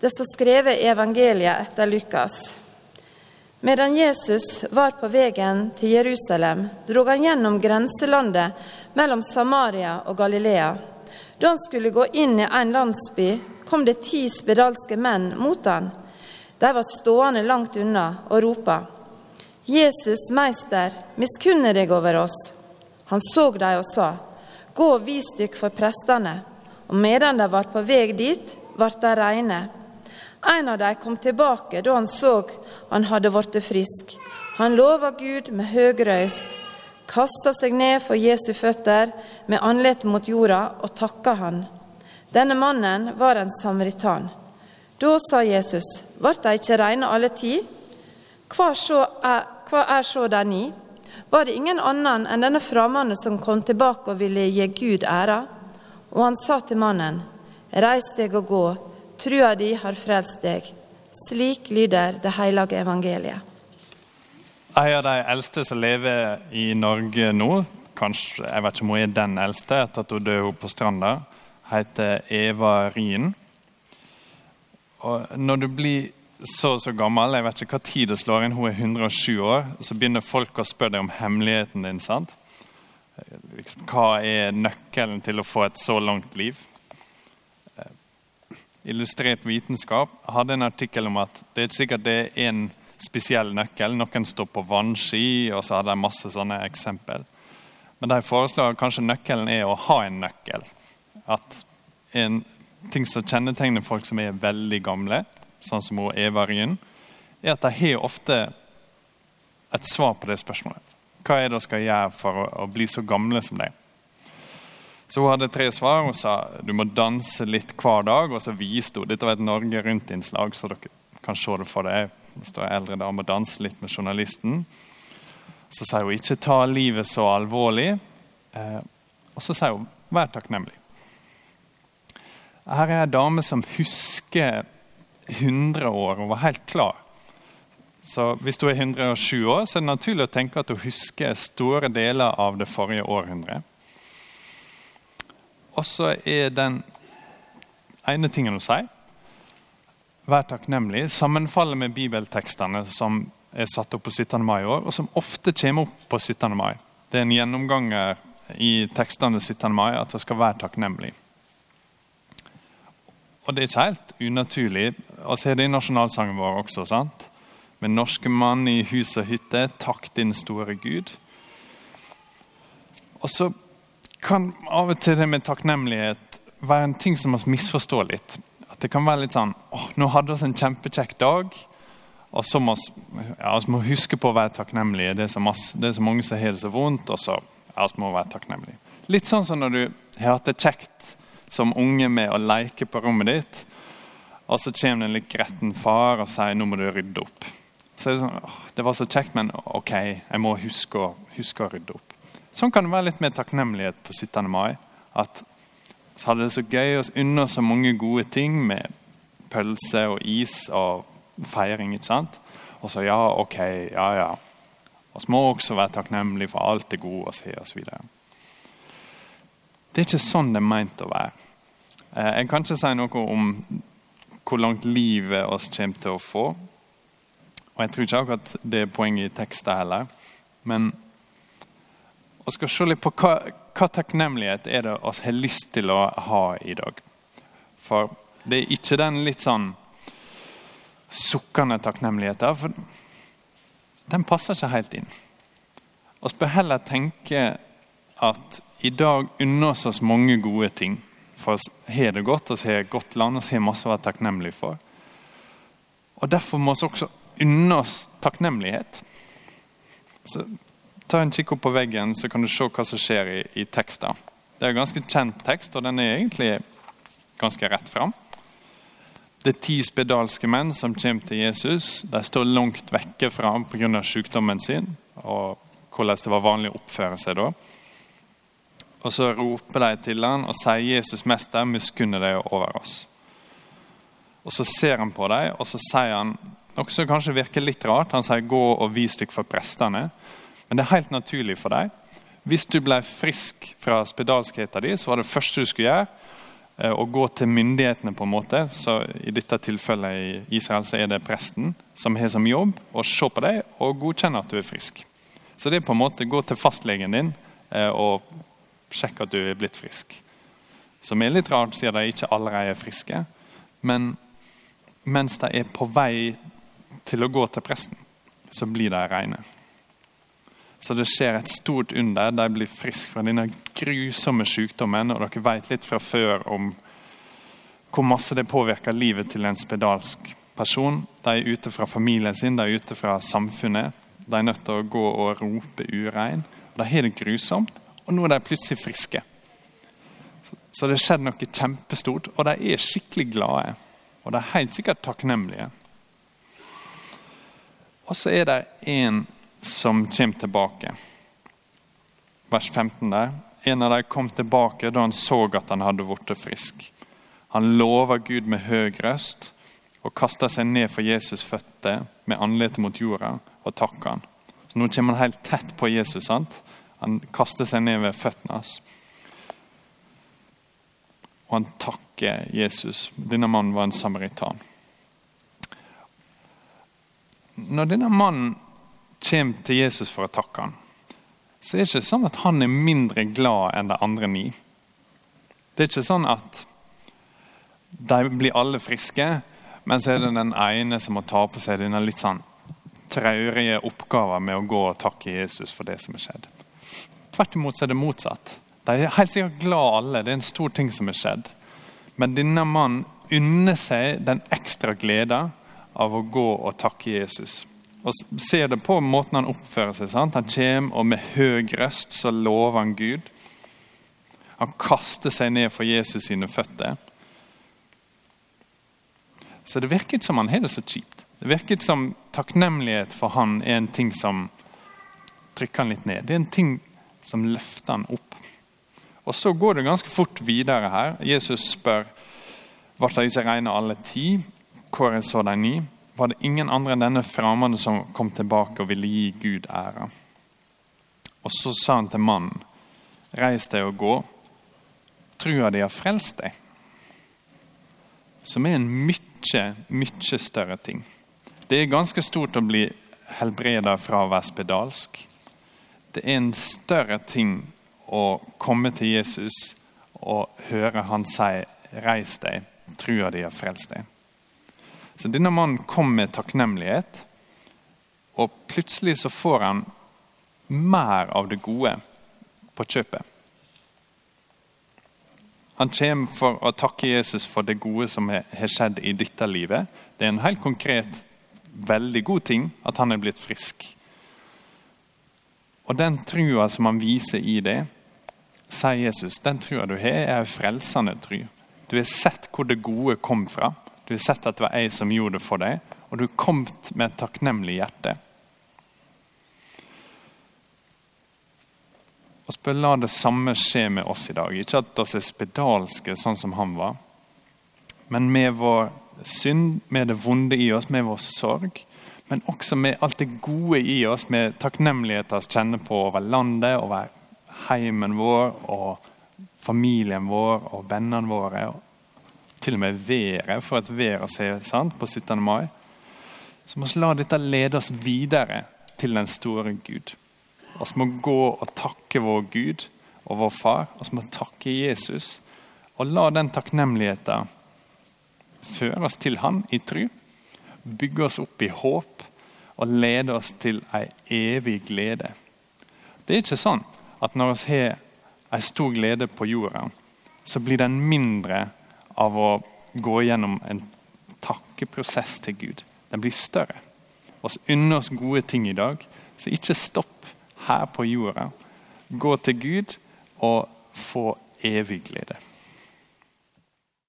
Det står skrevet i evangeliet etter Lukas. Medan Jesus var på veien til Jerusalem, drog han gjennom grenselandet mellom Samaria og Galilea. Da han skulle gå inn i en landsby, kom det ti spedalske menn mot han. De var stående langt unna og ropa. Jesus, meister, miskunne deg over oss. Han så dem og sa, Gå og vis dykk for prestene. Og medan de var på vei dit, ble de reine. En av dem kom tilbake da han så han hadde blitt frisk. Han lova Gud med høg røyst, kasta seg ned for Jesu føtter med ansiktet mot jorda og takka han. Denne mannen var en samaritan. Da sa Jesus, ble de ikke reine alle ti? Hva er så de ni? Var det ingen annen enn denne fremmede som kom tilbake og ville gi Gud æra? Og han sa til mannen, reis deg og gå, Trua di har frelst deg. Slik lyder det hellige evangeliet. En av de eldste som lever i Norge nå, kanskje, jeg vet ikke om hun er den eldste etter at hun døde på stranda, heter Eva Rien. Og når du blir så og så gammel, jeg vet ikke hva tid det slår inn, hun er 107 år, så begynner folk å spørre deg om hemmeligheten din. sant? Liksom, hva er nøkkelen til å få et så langt liv? Illustrert vitenskap hadde en artikkel om at det er ikke sikkert det er en spesiell nøkkel. Noen står på vannski, og så hadde de masse sånne eksempel. Men de foreslår at kanskje nøkkelen er å ha en nøkkel. At en ting som kjennetegner folk som er veldig gamle, sånn som Eva Ryen, er at de har ofte et svar på det spørsmålet. Hva er det de skal gjøre for å, å bli så gamle som deg? Så hun hadde tre svar. Hun sa du må danse litt hver dag. Og så viste hun Dette var et Norge Rundt-innslag, så dere kan se det for deg. Det står eldre dame og danser litt med journalisten. Så sier hun ikke ta livet så alvorlig. Eh, og så sier hun vær takknemlig. Her er ei dame som husker 100 år. Hun var helt klar. Så Hvis hun er 107 år, så er det naturlig å tenke at hun husker store deler av det forrige århundret. Og så er den ene tingen å si Vær takknemlig. Sammenfaller med bibeltekstene som er satt opp på 17. mai i år, og som ofte kommer opp på 17. mai. Det er en gjennomganger i tekstene 17. mai at det skal være takknemlig. Og det er ikke helt unaturlig. og så er det i nasjonalsangen vår også. sant? Med norske mann i hus og hytte, takk din store Gud. Og så kan av og til det med takknemlighet være en ting som vi misforstår litt. At det kan være litt sånn åh, Nå hadde vi en kjempekjekk dag. Og så må vi ja, må huske på å være takknemlige. Det er så, masse, det er så mange som har det så vondt. og så ja, vi må være takknemlige. Litt sånn som når du har hatt det kjekt som unge med å leke på rommet ditt. Og så kommer det en litt gretten far og sier nå må du rydde opp. Så er Det sånn, åh, det var så kjekt, men ok, jeg må huske å, huske å rydde opp. Sånn kan det være litt mer takknemlighet på 17. mai. At vi hadde det så gøy og unna så mange gode ting med pølse og is og feiring. ikke sant? Og så ja, ok, ja, ja. Vi må også være takknemlige for alt det gode vi har osv. Det er ikke sånn det er meint å være. Eh, jeg kan ikke si noe om hvor langt livet oss kommer til å få. Og jeg tror ikke akkurat det er poenget i teksten heller. Men og skal se litt på hva, hva takknemlighet er det oss har lyst til å ha i dag. For det er ikke den litt sånn sukkende takknemligheten. For den passer ikke helt inn. Vi bør heller tenke at i dag unner oss mange gode ting. For vi har det godt, vi har et godt land, vi har masse å være takknemlige for. Og Derfor må vi også unne oss takknemlighet. Så Ta en kikk opp på veggen, så kan du se hva som skjer i, i teksten. Det er en ganske kjent tekst, og den er egentlig ganske rett fram. Det er ti spedalske menn som kommer til Jesus. De står langt vekke fra ham pga. sykdommen sin og hvordan det var vanlig å oppføre seg da. Og Så roper de til ham og sier 'Jesus, mester, miskunne deg over oss'. Og Så ser han på dem og så sier han noe som kanskje virker litt rart. Han sier 'gå og vis dere for prestene'. Men det er helt naturlig for deg. Hvis du ble frisk fra spedalskheten din, så var det første du skulle gjøre, eh, å gå til myndighetene, på en måte. Så I dette tilfellet i Israel så er det presten som har som jobb å se på deg og godkjenne at du er frisk. Så det er på en måte gå til fastlegen din eh, og sjekke at du er blitt frisk. Som er litt rart, siden de ikke allerede er friske. Men mens de er på vei til å gå til presten, så blir de rene. Så det skjer et stort under. De blir friske fra denne grusomme sykdommen. Og dere vet litt fra før om hvor masse det påvirker livet til en spedalsk person. De er ute fra familien sin, de er ute fra samfunnet. De er nødt til å gå og rope urein. De har det grusomt, og nå er de plutselig friske. Så det har skjedd noe kjempestort, og de er skikkelig glade. Og de er helt sikkert takknemlige. Og så er det en som kommer tilbake. Vers 15 der. En av dem kom tilbake da han så at han hadde blitt frisk. Han lover Gud med høy røst og kaster seg ned for Jesus' føtter med ansiktet mot jorda og takker han. Så Nå kommer han helt tett på Jesus. sant? Han kaster seg ned ved føttene hans. Og han takker Jesus. Denne mannen var en samaritan. Når denne mannen kommer til Jesus for å takke han, så er det ikke sånn at han er mindre glad enn de andre ni. Det er ikke sånn at de blir alle friske, men så er det den ene som må ta på seg denne litt sånn traurige oppgaven med å gå og takke Jesus for det som er skjedd. Tvert imot så er det motsatt. De er helt sikkert glad alle, det er en stor ting som er skjedd. Men denne mannen unner seg den ekstra gleden av å gå og takke Jesus. Og ser det på måten han oppfører seg. Sant? Han kommer, og med høy røst så lover han Gud. Han kaster seg ned for Jesus sine føtter. Så det virker ikke som han har det så kjipt. Det virker ikke som takknemlighet for han er en ting som trykker han litt ned. Det er en ting som løfter han opp. Og Så går det ganske fort videre her. Jesus spør ble de ikke regnet alle ti. Hvor er så de ni? Var det ingen andre enn denne fremmede som kom tilbake og ville gi Gud ære. Og så sa han til mannen, reis deg og gå. Trua de har frelst deg. Som er en mye, mye større ting. Det er ganske stort å bli helbreda fra å være spedalsk. Det er en større ting å komme til Jesus og høre han si 'reis deg', trua de har frelst deg. Så denne mannen kom med takknemlighet, og plutselig så får han mer av det gode på kjøpet. Han kommer for å takke Jesus for det gode som har skjedd i dette livet. Det er en helt konkret, veldig god ting at han er blitt frisk. Og den trua som han viser i det, sier Jesus, den trua du har, er en frelsende tru. Du har sett hvor det gode kom fra. Du har sett at det var jeg som gjorde det for deg, og du har kommet med et takknemlig hjerte. Og spør La det samme skje med oss i dag. Ikke at vi er spedalske sånn som han var, men med vår synd, med det vonde i oss, med vår sorg. Men også med alt det gode i oss, med takknemlighet vi kjenner på over landet, over heimen vår og familien vår og vennene våre til og med været, for at været å se sant, på 17. mai. Så må vi la dette lede oss videre til den store Gud. Vi må gå og takke vår Gud og vår Far. Vi må takke Jesus. Og la den takknemligheten føre oss til Han i tru. Bygge oss opp i håp og lede oss til ei evig glede. Det er ikke sånn at når vi har ei stor glede på jorda, så blir den mindre av å gå gjennom en takkeprosess til Gud. Den blir større. Vi unner oss gode ting i dag, så ikke stopp her på jorda. Gå til Gud og få evig glede.